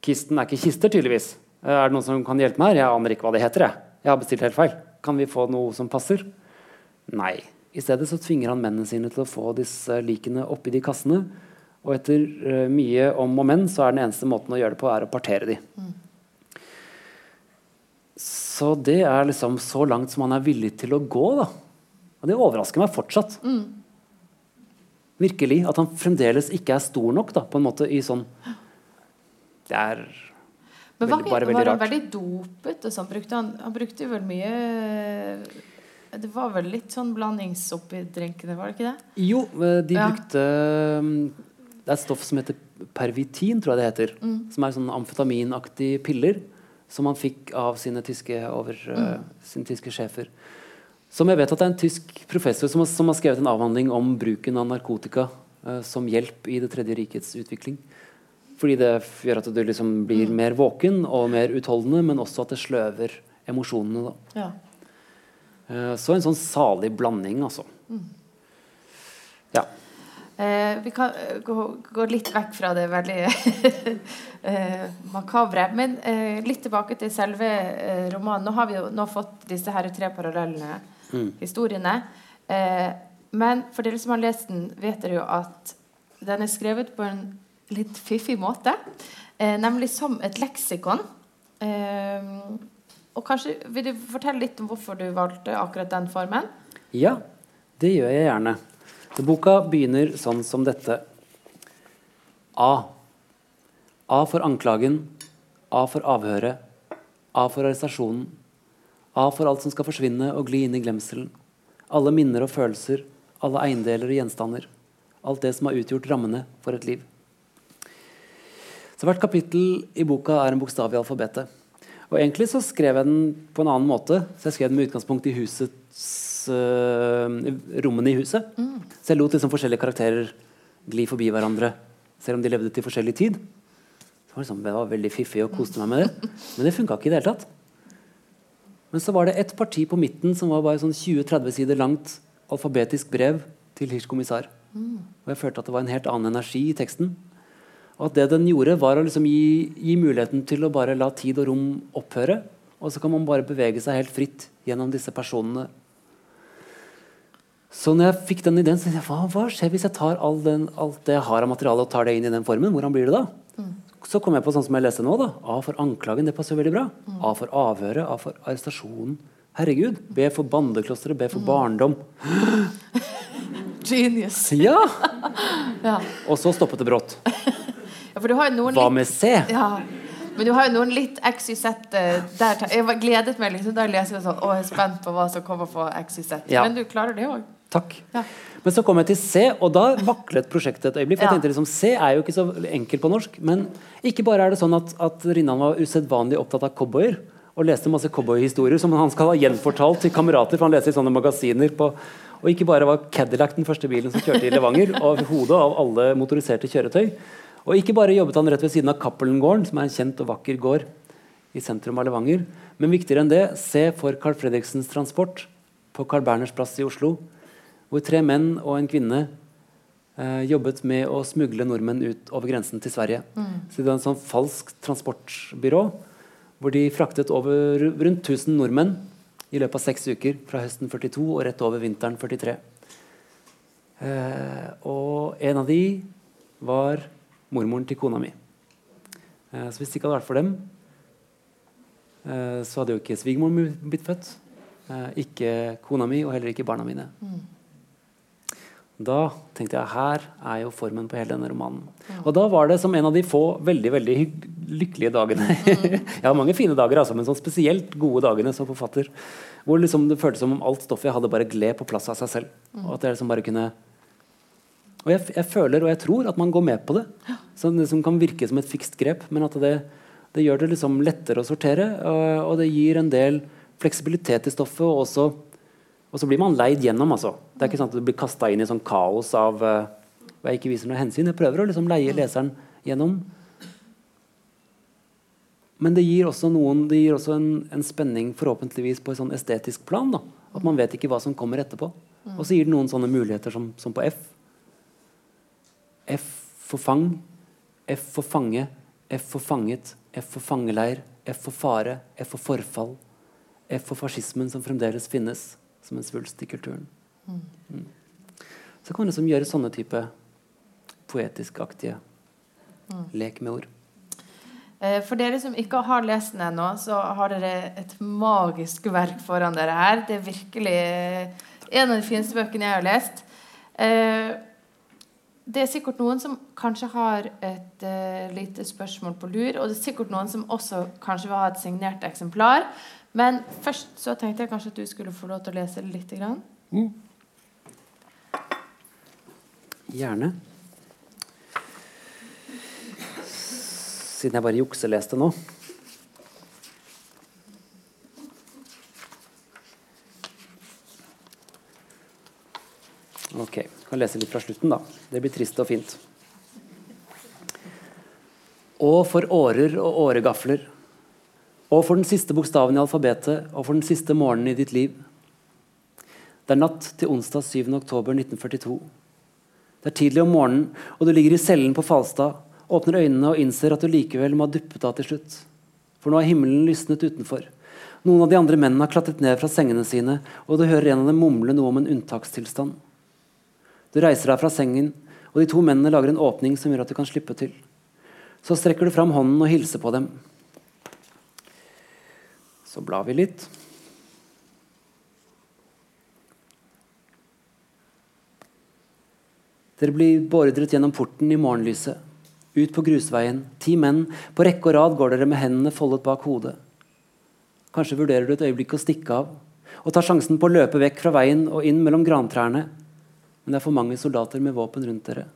[SPEAKER 2] kisten er ikke kister, tydeligvis. Er det noen som kan hjelpe meg her? Jeg aner ikke hva det heter. Jeg, jeg har bestilt helt feil. Kan vi få noe som passer? Nei. I stedet så tvinger han mennene sine til å få disse likene oppi de kassene. Og etter uh, mye om og men så er den eneste måten å gjøre det på, er å partere de. Så det er liksom så langt som han er villig til å gå, da. Og det overrasker meg fortsatt. Virkelig. At han fremdeles ikke er stor nok, da, på en måte, i sånn Det er
[SPEAKER 1] Men var,
[SPEAKER 2] veldig,
[SPEAKER 1] rart.
[SPEAKER 2] bare
[SPEAKER 1] var han
[SPEAKER 2] veldig
[SPEAKER 1] veldig Og sånn? Brukte han, han brukte vel mye Det var vel litt sånn blandings oppi drinkene, var det ikke det?
[SPEAKER 2] Jo, eh, de
[SPEAKER 1] Ja.
[SPEAKER 2] brukte um, Det er et stoff som heter pervitin, tror jeg det heter.
[SPEAKER 1] Mm.
[SPEAKER 2] Som er sånn amfetaminaktige piller som han fikk av sine tyske, over,
[SPEAKER 1] mm.
[SPEAKER 2] uh, sine tyske sjefer. Som jeg vet at det er en tysk professor som har, som har skrevet en avhandling om bruken av narkotika uh, som hjelp i Det tredje rikets utvikling. Fordi det gjør at du liksom blir
[SPEAKER 1] Mm.
[SPEAKER 2] mer våken og mer utholdende, men også at det sløver emosjonene. Da.
[SPEAKER 1] Ja.
[SPEAKER 2] Eh, så en sånn salig blanding, altså. Ja.
[SPEAKER 1] Eh, vi kan eh, gå, gå litt vekk fra det veldig eh, makabre. Men eh, litt tilbake til selve eh, romanen. Nå har vi jo nå fått disse her tre parallelle historiene. Eh, men for dere som har lest den, vet dere jo at den er skrevet på en litt fiffig måte. Eh, nemlig som et leksikon. Og kanskje vil du fortelle litt om hvorfor du valgte akkurat den formen?
[SPEAKER 2] Ja, det gjør jeg gjerne. Boka begynner sånn som dette. A. A for anklagen. A for avhøret. A for arrestasjonen. A for alt som skal forsvinne og gli inn i glemselen. Alle minner og følelser. Alle eiendeler og gjenstander. Alt det som har utgjort rammene for et liv. Så Hvert kapittel i boka er en bokstav i alfabetet. Og Egentlig så skrev jeg den på en annen måte. Så jeg skrev den med utgangspunkt i husets øh, rommene i huset. Så jeg lot liksom forskjellige karakterer gli forbi hverandre, selv om de levde til forskjellig tid. Så var liksom, jeg var veldig fiffig og koste meg med det. Men det funka ikke i det hele tatt. Men så var det et parti på midten som var bare sånn 20-30 sider langt alfabetisk brev til Hirsch kommissar. Og jeg følte at det var en helt annen energi i teksten. Og at det den gjorde, var å liksom gi, gi muligheten til å bare la tid og rom opphøre. Og så kan man bare bevege seg helt fritt gjennom disse personene. Så når jeg fikk den ideen, så tenkte jeg hva, hva skjer hvis jeg tar all den, alt det jeg har av materiale og tar det inn i den formen? Hvordan blir det da? Så kom jeg på sånn som jeg leste nå. da. A for anklagen, det passer veldig bra. A for avhøret, A for arrestasjonen. Herregud. B for bandeklosteret, B for barndom.
[SPEAKER 1] Genius.
[SPEAKER 2] Ja!
[SPEAKER 1] Ja.
[SPEAKER 2] Og så stoppet det brått.
[SPEAKER 1] ja, for du har jo noen
[SPEAKER 2] Hva med C?
[SPEAKER 1] Ja, men du har jo noen litt XYZ eh, der. Jeg gledet meg liksom da jeg leste sånn og er spent på hva som kommer på XYZ.
[SPEAKER 2] Ja.
[SPEAKER 1] Men du klarer det òg.
[SPEAKER 2] Takk.
[SPEAKER 1] Ja.
[SPEAKER 2] Men så kom jeg til C, og da vaklet prosjektet et øyeblikk. For jeg tenkte liksom, C er jo ikke så enkelt på norsk. Men ikke bare er det sånn at, at Rinnan var usedvanlig opptatt av cowboyer og leste masse cowboyhistorier som han skal ha gjenfortalt til kamerater, for han leser i sånne magasiner på Og ikke bare var Cadillac den første bilen som kjørte i Levanger, over hodet av alle motoriserte kjøretøy. Og ikke bare jobbet han rett ved siden av Cappelen-gården, som er en kjent og vakker gård i sentrum av Levanger. Men viktigere enn det, se for Carl Fredriksens Transport på Carl Berners plass i Oslo. Hvor tre menn og en kvinne eh, jobbet med å smugle nordmenn ut over grensen til Sverige. Så det var en sånn falsk transportbyrå hvor de fraktet over rundt 1000 nordmenn i løpet av seks uker fra høsten 42 og rett over vinteren 43. Eh, og en av de var mormoren til kona mi. Eh, så hvis det ikke hadde vært for dem, eh, så hadde jo ikke svigermoren blitt født. Eh, ikke kona mi, og heller ikke barna mine.
[SPEAKER 1] Mm.
[SPEAKER 2] Da tenkte jeg her er jo formen på hele denne romanen. Og da var det som en av de få veldig veldig lykkelige dagene. jeg har mange fine dager, altså, men sånn spesielt gode dagene som forfatter. Hvor liksom det føltes som om alt stoffet jeg hadde, bare gled på plass av seg selv. Og at jeg liksom bare kunne Og jeg, jeg føler og jeg tror at man går med på det. Så det som kan virke som et fikst grep, men at det, det gjør det liksom lettere å sortere. Og, og det gir en del fleksibilitet i stoffet. og også og så blir man leid gjennom. altså. Det er ikke sånn at du blir kasta inn i sånn kaos av uh, jeg ikke viser noe hensyn. Jeg prøver å liksom leie leseren gjennom. Men det gir også, noen, det gir også en, en spenning forhåpentligvis på et sånn estetisk plan. da. At man vet ikke hva som kommer etterpå. Og så gir det noen sånne muligheter som, som på F. F for fang, F for fange, F for fanget, F for fangeleir, F for fare, F for forfall, F for fascismen som fremdeles finnes som en svulst i kulturen. Mm. Så kan man liksom gjøre sånne type poetisk-aktige lek med ord.
[SPEAKER 1] Eh, For dere som ikke har lest den ennå, så har dere et magisk verk foran dere her. Det er virkelig eh, en av de fineste bøkene jeg har lest. Eh, Det er sikkert noen som kanskje har et lite spørsmål på lur, og det er sikkert noen som også kanskje vil ha et signert eksemplar. Men først så tenkte jeg kanskje at du skulle få lov til å lese litt. Grann.
[SPEAKER 2] Gjerne. Siden jeg bare jukseleste nå. Ok, jeg kan lese litt fra slutten, da. Det blir trist og fint. Og for årer og åregafler. Og for den siste bokstaven i alfabetet, og for den siste morgenen i ditt liv. Det er natt til onsdag 7. oktober 1942. Det er tidlig om morgenen, og du ligger i cellen på Falstad, åpner øynene og innser at du likevel må ha duppet av til slutt. For nå har himmelen lysnet utenfor. Noen av de andre mennene har klatret ned fra sengene sine, og du hører en av dem mumle noe om en unntakstilstand. Du reiser deg fra sengen, og de to mennene lager en åpning som gjør at du kan slippe til. Så strekker du fram hånden og hilser på dem. Så blar vi litt. Dere blir beordret gjennom porten i morgenlyset. Ut på grusveien. Ti menn. På rekke og rad går dere med hendene foldet bak hodet. Kanskje vurderer du et øyeblikk å stikke av og tar sjansen på å løpe vekk fra veien og inn mellom grantrærne. Men det er for mange soldater med våpen rundt dere.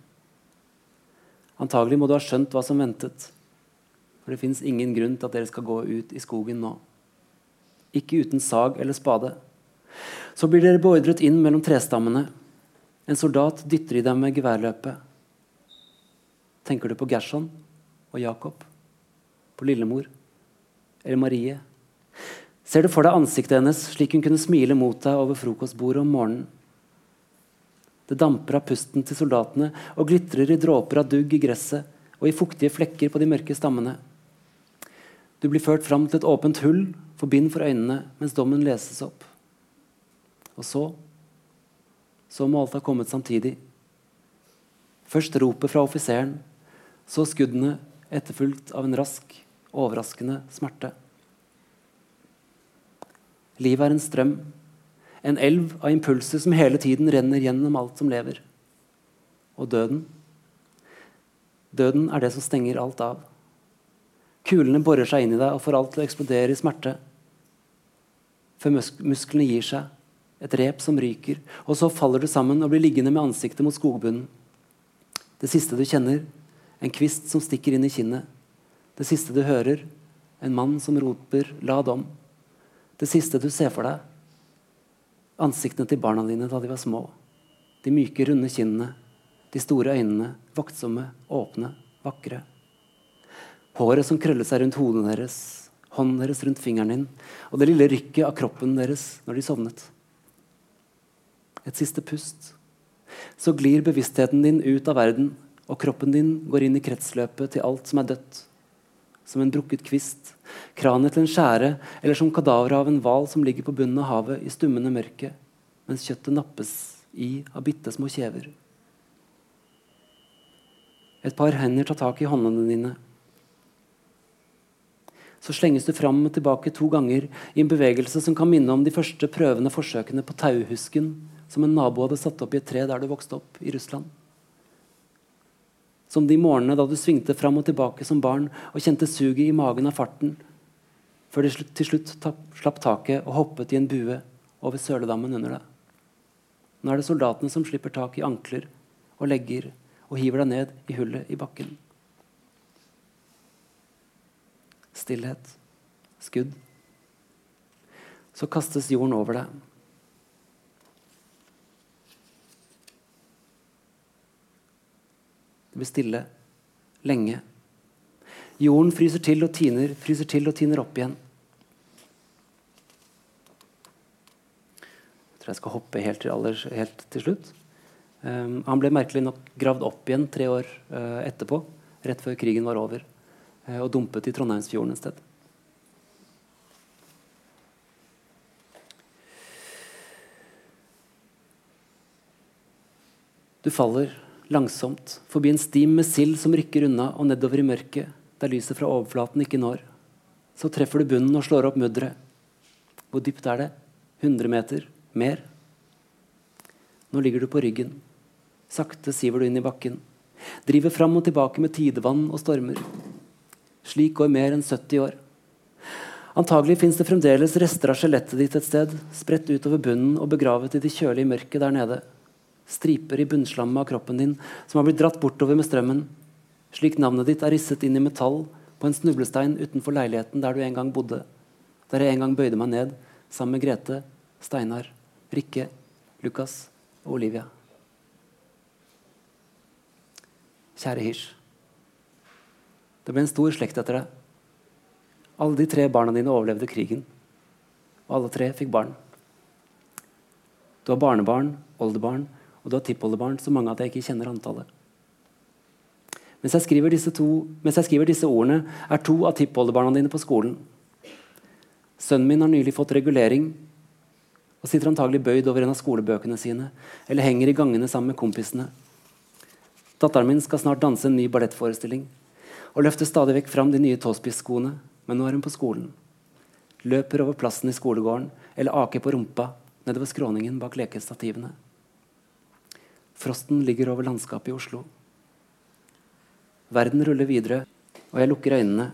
[SPEAKER 2] Antagelig må du ha skjønt hva som ventet. For det fins ingen grunn til at dere skal gå ut i skogen nå. Ikke uten sag eller spade. Så blir dere beordret inn mellom trestammene. En soldat dytter i dem med geværløpet. Tenker du på Gerson og Jakob? På Lillemor? Eller Marie? Ser du for deg ansiktet hennes slik hun kunne smile mot deg over frokostbordet om morgenen? Det damper av pusten til soldatene og glitrer i dråper av dugg i gresset og i fuktige flekker på de mørke stammene. Du blir ført fram til et åpent hull, forbind for øynene mens dommen leses opp. Og så Så må alt ha kommet samtidig. Først ropet fra offiseren, så skuddene etterfulgt av en rask, overraskende smerte. Livet er en strøm, en elv av impulser som hele tiden renner gjennom alt som lever. Og døden? Døden er det som stenger alt av. Kulene borer seg inn i deg og får alt til å eksplodere i smerte. Før musk musklene gir seg, et rep som ryker, og så faller du sammen og blir liggende med ansiktet mot skogbunnen. Det siste du kjenner, en kvist som stikker inn i kinnet. Det siste du hører, en mann som roper 'la dom'. Det siste du ser for deg, ansiktene til barna dine da de var små. De myke, runde kinnene, de store øynene, vaktsomme, åpne, vakre. Håret som krøllet seg rundt hodet deres, hånden deres rundt fingeren din, og det lille rykket av kroppen deres når de sovnet. Et siste pust. Så glir bevisstheten din ut av verden, og kroppen din går inn i kretsløpet til alt som er dødt. Som en brukket kvist, kranet til en skjære, eller som kadaveret av en hval som ligger på bunnen av havet i stummende mørke, mens kjøttet nappes i av bitte små kjever. Et par hender tar tak i håndene dine. Så slenges du fram og tilbake to ganger i en bevegelse som kan minne om de første prøvende forsøkene på tauhusken som en nabo hadde satt opp i et tre der du vokste opp i Russland. Som de morgenene da du svingte fram og tilbake som barn og kjente suget i magen av farten, før de til slutt slapp taket og hoppet i en bue over søledammen under deg. Nå er det soldatene som slipper tak i ankler og legger og hiver deg ned i hullet i bakken. Stillhet. Skudd. Så kastes jorden over deg. Det blir stille lenge. Jorden fryser til og tiner, fryser til og tiner opp igjen. Jeg tror jeg skal hoppe helt til, aller, helt til slutt. Um, han ble merkelig nok gravd opp igjen tre år uh, etterpå, rett før krigen var over, og dumpet i Trondheimsfjorden et sted. Du faller langsomt, forbi en stim med sild som rykker unna, og nedover i mørket, der lyset fra overflaten ikke når. Så treffer du bunnen og slår opp mudderet. Hvor dypt er det? 100 meter? Mer? Nå ligger du på ryggen. Sakte siver du inn i bakken. Driver fram og tilbake med tidevann og stormer. Slik går mer enn 70 år. Antagelig fins det fremdeles rester av skjelettet ditt et sted, spredt utover bunnen og begravet i det kjølige mørket der nede striper i bunnslammet av kroppen din som har blitt dratt bortover med strømmen, slik navnet ditt er risset inn i metall på en snublestein utenfor leiligheten der du en gang bodde, der jeg en gang bøyde meg ned sammen med Grete, Steinar, Rikke, Lukas og Olivia. Kjære Hirsch. Det ble en stor slekt etter deg. Alle de tre barna dine overlevde krigen. Og alle tre fikk barn. Du har barnebarn, oldebarn og du har tippoldebarn så mange at jeg ikke kjenner antallet. Mens jeg skriver disse, to, jeg skriver disse ordene, er to av tippoldebarna dine på skolen. Sønnen min har nylig fått regulering og sitter antagelig bøyd over en av skolebøkene sine eller henger i gangene sammen med kompisene. Datteren min skal snart danse en ny ballettforestilling og løfter stadig vekk fram de nye tåspisskoene, men nå er hun på skolen. Løper over plassen i skolegården eller aker på rumpa nedover skråningen bak lekestativene. Frosten ligger over landskapet i Oslo. Verden ruller videre, og jeg lukker øynene,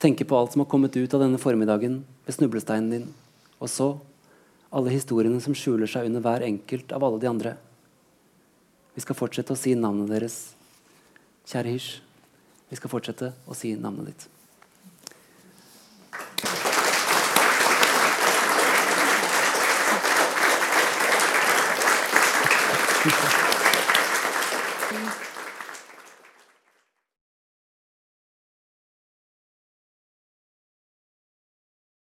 [SPEAKER 2] tenker på alt som har kommet ut av denne formiddagen ved snublesteinen din, og så alle historiene som skjuler seg under hver enkelt av alle de andre. Vi skal fortsette å si navnet deres. Kjære Hirsch, vi skal fortsette å si navnet ditt.